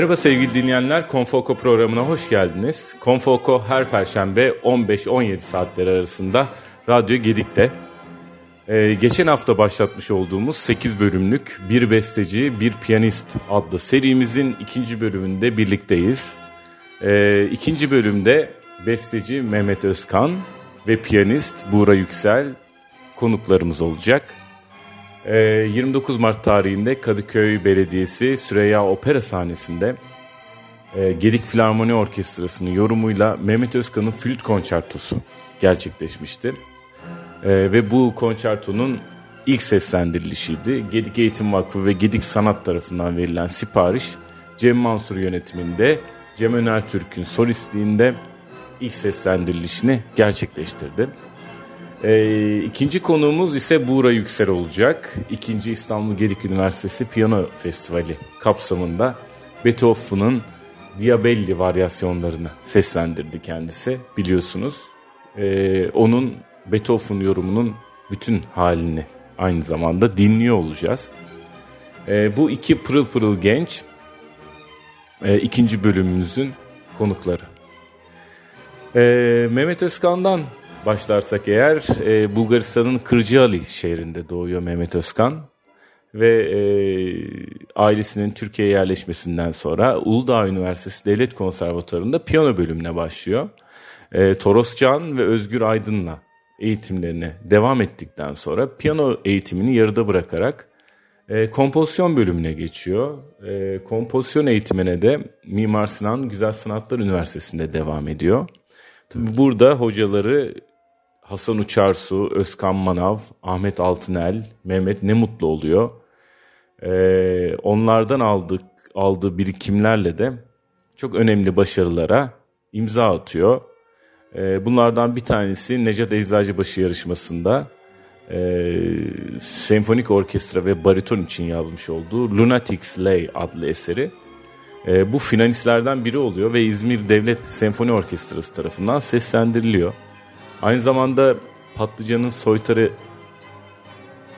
Merhaba sevgili dinleyenler, Konfoko programına hoş geldiniz. Konfoko her perşembe 15-17 saatler arasında Radyo Gedik'te. Ee, geçen hafta başlatmış olduğumuz 8 bölümlük Bir Besteci, Bir Piyanist adlı serimizin ikinci bölümünde birlikteyiz. Ee, ikinci bölümde besteci Mehmet Özkan ve piyanist Buğra Yüksel konuklarımız olacak. 29 ee, Mart tarihinde Kadıköy Belediyesi Süreyya Opera sahnesinde e, Gedik Filarmoni Orkestrası'nın yorumuyla Mehmet Özkan'ın flüt konçertosu gerçekleşmiştir. E, ve bu konçertonun ilk seslendirilişiydi. Gedik Eğitim Vakfı ve Gedik Sanat tarafından verilen sipariş Cem Mansur yönetiminde Cem Öner Türk'ün solistliğinde ilk seslendirilişini gerçekleştirdi. E, ikinci konuğumuz ise Buğra Yüksel olacak. İkinci İstanbul Gedik Üniversitesi Piyano Festivali kapsamında Beethoven'ın Diabelli varyasyonlarını seslendirdi kendisi biliyorsunuz. E, onun Beethoven yorumunun bütün halini aynı zamanda dinliyor olacağız. E, bu iki pırıl pırıl genç e, ikinci bölümümüzün konukları. E, Mehmet Özkan'dan başlarsak eğer e, Bulgaristan'ın Kırcaali şehrinde doğuyor Mehmet Özkan ve e, ailesinin Türkiye'ye yerleşmesinden sonra Uludağ Üniversitesi Devlet Konservatuarı'nda piyano bölümüne başlıyor. E, Toros Can ve Özgür Aydın'la eğitimlerine devam ettikten sonra piyano eğitimini yarıda bırakarak e, kompozisyon bölümüne geçiyor. E, kompozisyon eğitimine de Mimar Sinan Güzel Sanatlar Üniversitesi'nde devam ediyor. Tabii burada hocaları Hasan Uçarsu, Özkan Manav, Ahmet Altınel, Mehmet ne mutlu oluyor. Ee, onlardan aldık aldığı birikimlerle de çok önemli başarılara imza atıyor. Ee, bunlardan bir tanesi Necat Eczacıbaşı yarışmasında e, senfonik orkestra ve bariton için yazmış olduğu Lunatic Lay adlı eseri. E, bu finalistlerden biri oluyor ve İzmir Devlet Senfoni Orkestrası tarafından seslendiriliyor. Aynı zamanda Patlıcan'ın Soytarı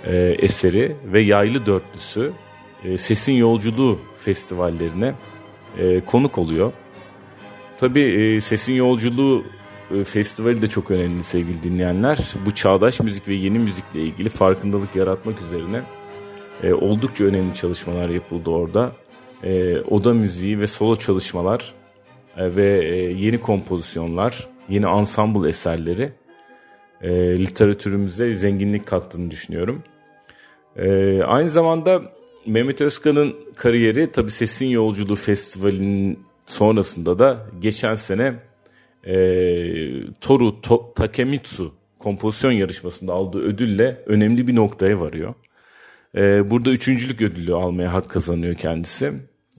e, eseri ve Yaylı Dörtlüsü e, Sesin Yolculuğu festivallerine e, konuk oluyor. Tabii e, Sesin Yolculuğu e, festivali de çok önemli sevgili dinleyenler. Bu çağdaş müzik ve yeni müzikle ilgili farkındalık yaratmak üzerine e, oldukça önemli çalışmalar yapıldı orada. E, oda müziği ve solo çalışmalar e, ve e, yeni kompozisyonlar yeni ensemble eserleri e, literatürümüze zenginlik kattığını düşünüyorum. E, aynı zamanda Mehmet Özkan'ın kariyeri tabi Sesin Yolculuğu Festivali'nin sonrasında da geçen sene e, Toru to, Takemitsu kompozisyon yarışmasında aldığı ödülle önemli bir noktaya varıyor. E, burada üçüncülük ödülü almaya hak kazanıyor kendisi.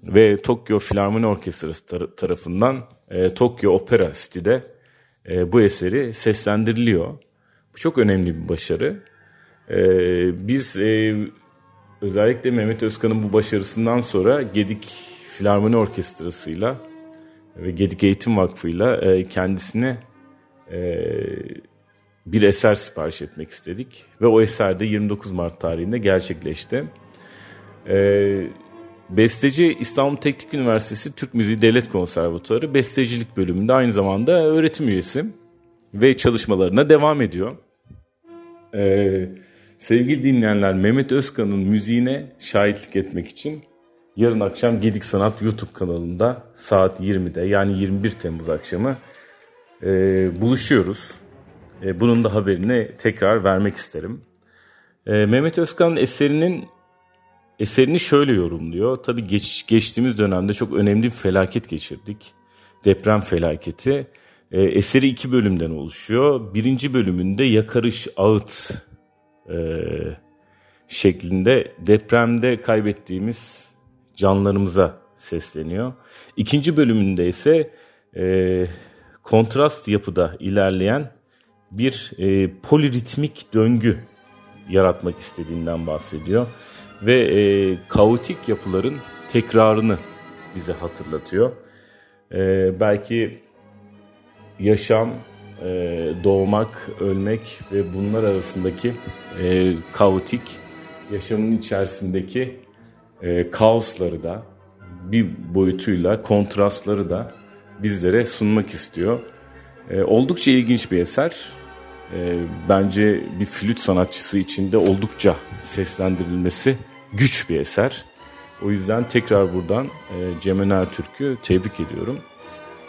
Ve Tokyo Filarmoni Orkestrası tar- tarafından e, Tokyo Opera City'de e, bu eseri seslendiriliyor. Bu çok önemli bir başarı. E, biz e, özellikle Mehmet Özkan'ın bu başarısından sonra Gedik Filarmoni Orkestrası'yla ve Gedik Eğitim Vakfı'yla e, kendisine e, bir eser sipariş etmek istedik. Ve o eser de 29 Mart tarihinde gerçekleşti. E, Besteci İstanbul Teknik Üniversitesi Türk Müziği Devlet Konservatuarı Bestecilik bölümünde aynı zamanda öğretim üyesi ve çalışmalarına devam ediyor. Ee, sevgili dinleyenler Mehmet Özkan'ın müziğine şahitlik etmek için yarın akşam Gedik Sanat YouTube kanalında saat 20'de yani 21 Temmuz akşamı e, buluşuyoruz. E, bunun da haberini tekrar vermek isterim. E, Mehmet Özkan'ın eserinin Eserini şöyle yorumluyor. Tabii geç, geçtiğimiz dönemde çok önemli bir felaket geçirdik. Deprem felaketi. E, eseri iki bölümden oluşuyor. Birinci bölümünde yakarış ağıt e, şeklinde depremde kaybettiğimiz canlarımıza sesleniyor. İkinci bölümünde ise e, kontrast yapıda ilerleyen bir e, poliritmik döngü yaratmak istediğinden bahsediyor ve e, kaotik yapıların tekrarını bize hatırlatıyor. E, belki yaşam, e, doğmak, ölmek ve bunlar arasındaki e, kaotik yaşamın içerisindeki e, kaosları da bir boyutuyla kontrastları da bizlere sunmak istiyor. E, oldukça ilginç bir eser. E, bence bir flüt sanatçısı için de oldukça seslendirilmesi güç bir eser. O yüzden tekrar buradan e, Cem Türk'ü tebrik ediyorum.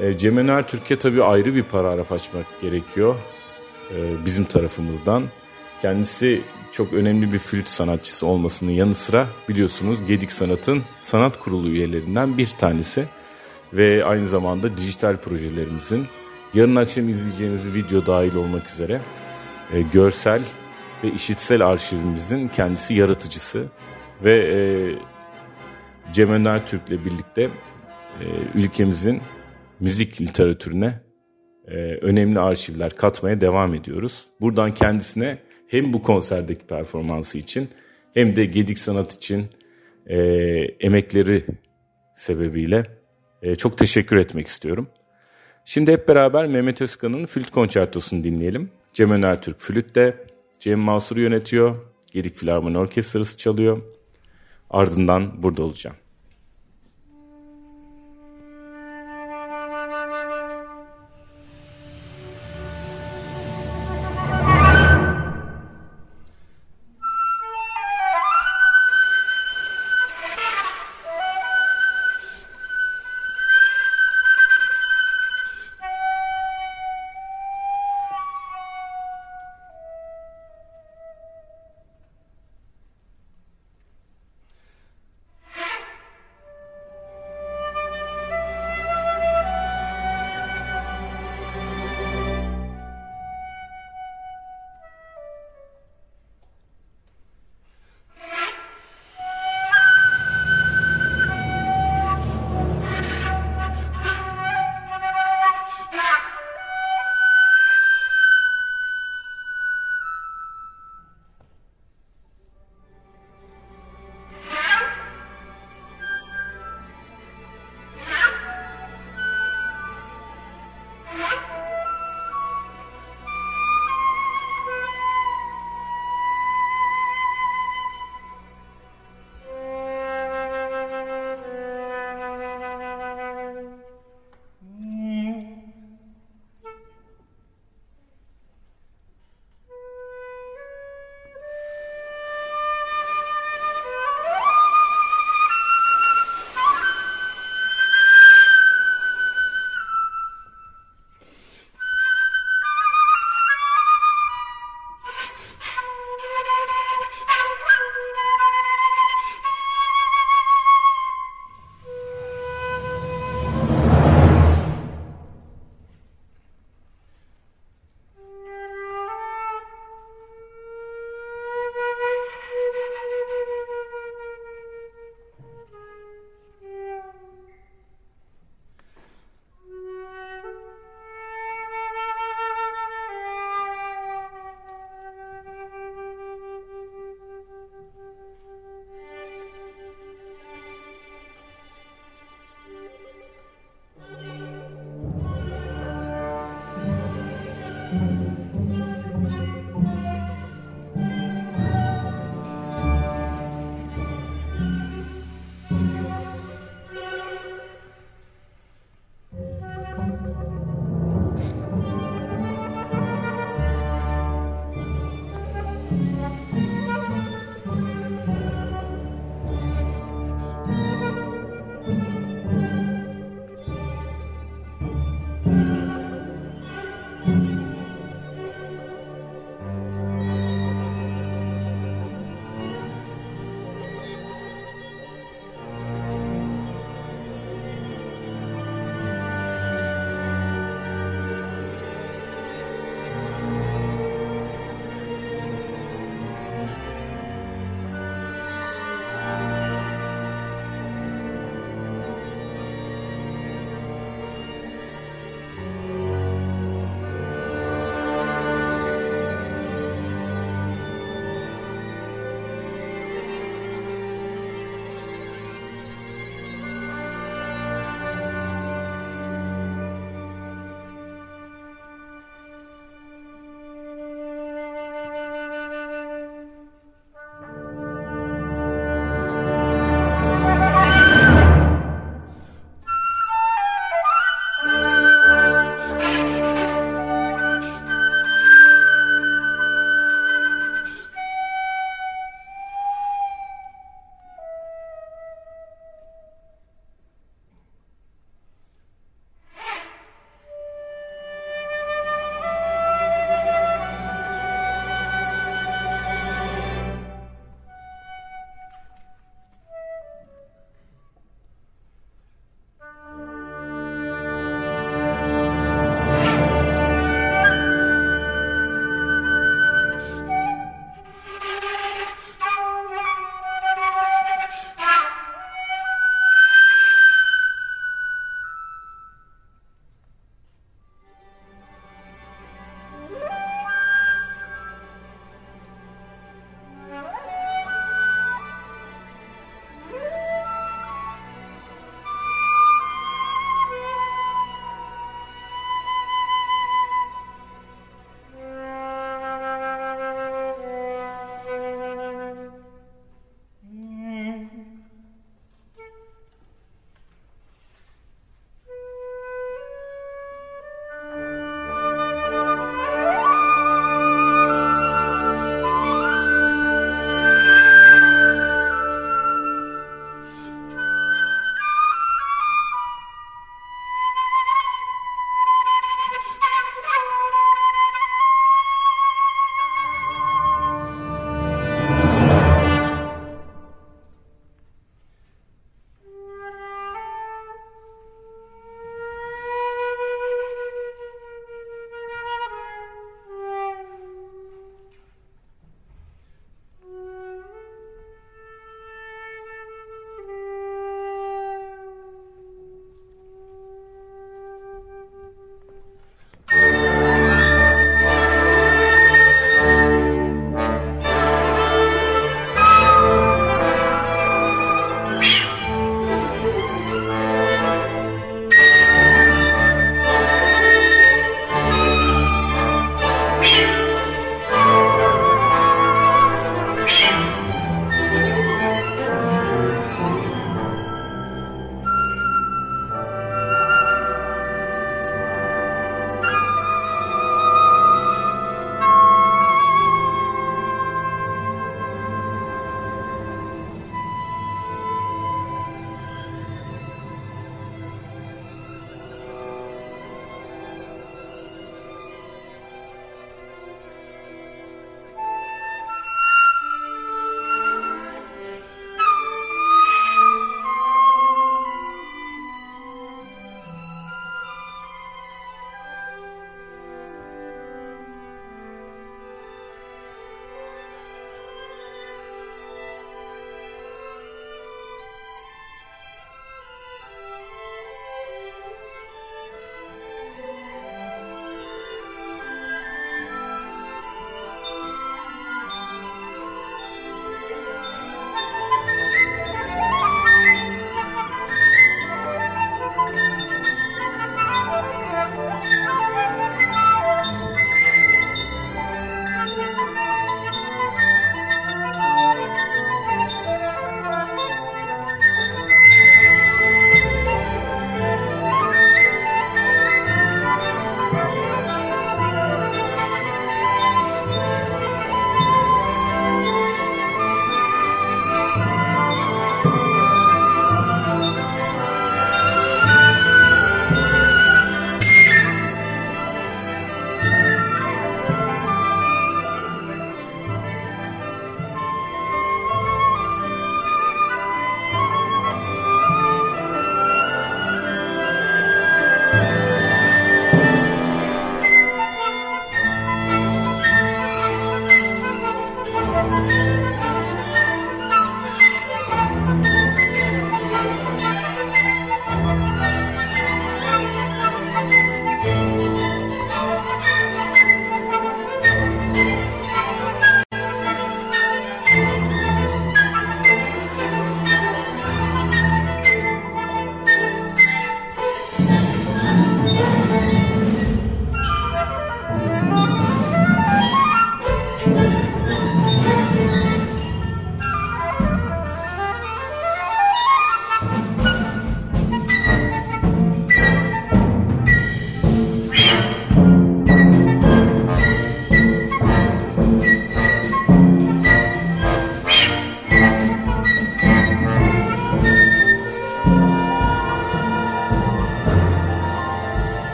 E, Cem Öner Türk'e tabii ayrı bir paragraf açmak gerekiyor e, bizim tarafımızdan. Kendisi çok önemli bir flüt sanatçısı olmasının yanı sıra biliyorsunuz Gedik Sanat'ın sanat kurulu üyelerinden bir tanesi ve aynı zamanda dijital projelerimizin yarın akşam izleyeceğiniz video dahil olmak üzere e, görsel ve işitsel arşivimizin kendisi yaratıcısı ve e, Cem Önder Türk'le birlikte e, ülkemizin müzik literatürüne e, önemli arşivler katmaya devam ediyoruz. Buradan kendisine hem bu konserdeki performansı için hem de Gedik Sanat için e, emekleri sebebiyle e, çok teşekkür etmek istiyorum. Şimdi hep beraber Mehmet Özkan'ın flüt konçertosunu dinleyelim. Cem Öner Türk flütte, Cem Mansur yönetiyor, Gedik Filarmoni Orkestrası çalıyor. Ardından burada olacağım.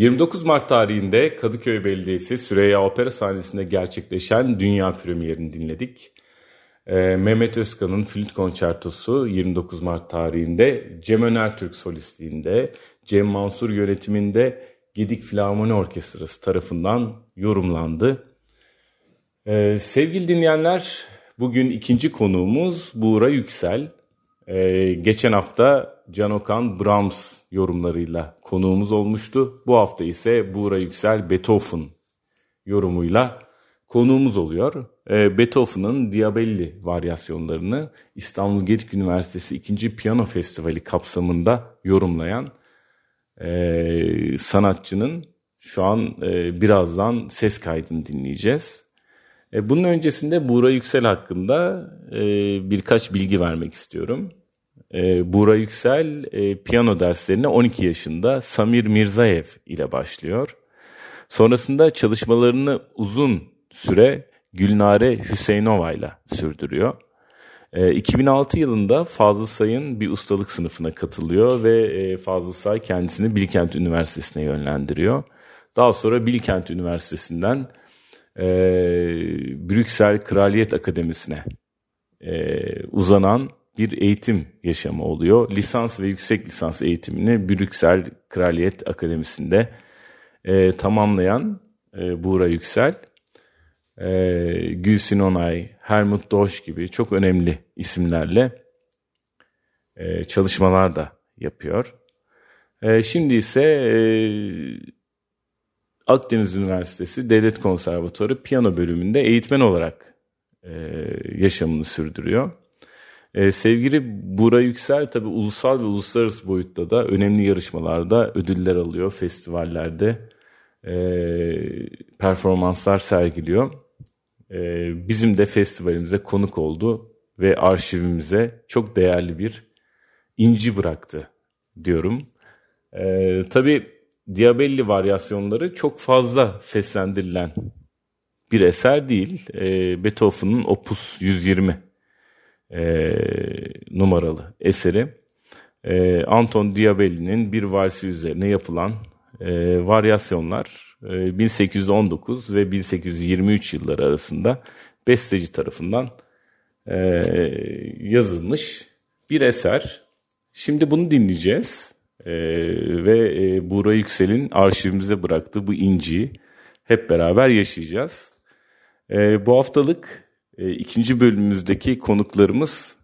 29 Mart tarihinde Kadıköy Belediyesi Süreyya Opera sahnesinde gerçekleşen dünya premierini dinledik. Ee, Mehmet Özkan'ın flüt konçertosu 29 Mart tarihinde Cem Öner Türk solistliğinde, Cem Mansur yönetiminde Gedik Filarmoni Orkestrası tarafından yorumlandı. Ee, sevgili dinleyenler, bugün ikinci konuğumuz Buğra Yüksel. Ee, geçen hafta Can Okan Brahms yorumlarıyla konuğumuz olmuştu. Bu hafta ise Buğra Yüksel Beethoven yorumuyla konuğumuz oluyor. Ee, Beethoven'ın Diabelli varyasyonlarını İstanbul Gedik Üniversitesi 2. Piyano Festivali kapsamında yorumlayan e, sanatçının şu an e, birazdan ses kaydını dinleyeceğiz. E, bunun öncesinde Buğra Yüksel hakkında e, birkaç bilgi vermek istiyorum. E, Buğra Yüksel e, piyano derslerine 12 yaşında Samir Mirzaev ile başlıyor. Sonrasında çalışmalarını uzun süre Gülnare Hüseyinova ile sürdürüyor. E, 2006 yılında Fazıl Say'ın bir ustalık sınıfına katılıyor ve e, Fazıl Say kendisini Bilkent Üniversitesi'ne yönlendiriyor. Daha sonra Bilkent Üniversitesi'nden e, Brüksel Kraliyet Akademisi'ne e, uzanan bir eğitim yaşamı oluyor. Lisans ve yüksek lisans eğitimini Brüksel Kraliyet Akademisi'nde e, tamamlayan e, Buğra Yüksel, e, Gülsin Onay, Helmut Dosch gibi çok önemli isimlerle e, çalışmalar da yapıyor. E, şimdi ise e, Akdeniz Üniversitesi Devlet Konservatuarı piyano bölümünde eğitmen olarak e, yaşamını sürdürüyor. E, sevgili Buğra Yüksel tabi ulusal ve uluslararası boyutta da önemli yarışmalarda ödüller alıyor, festivallerde e, performanslar sergiliyor. E, bizim de festivalimize konuk oldu ve arşivimize çok değerli bir inci bıraktı diyorum. E, tabii Diabelli varyasyonları çok fazla seslendirilen bir eser değil. E, Beethoven'ın Opus 120 e, numaralı eseri. E, Anton Diabelli'nin bir valsi üzerine yapılan e, varyasyonlar e, 1819 ve 1823 yılları arasında besteci tarafından e, yazılmış bir eser. Şimdi bunu dinleyeceğiz e, ve e, Buğra Yüksel'in arşivimize bıraktığı bu inciyi hep beraber yaşayacağız. E, bu haftalık e, ikinci bölümümüzdeki konuklarımız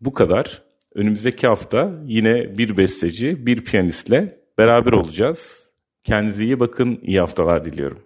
bu kadar. Önümüzdeki hafta yine bir besteci, bir piyanistle beraber olacağız. Kendinize iyi bakın, iyi haftalar diliyorum.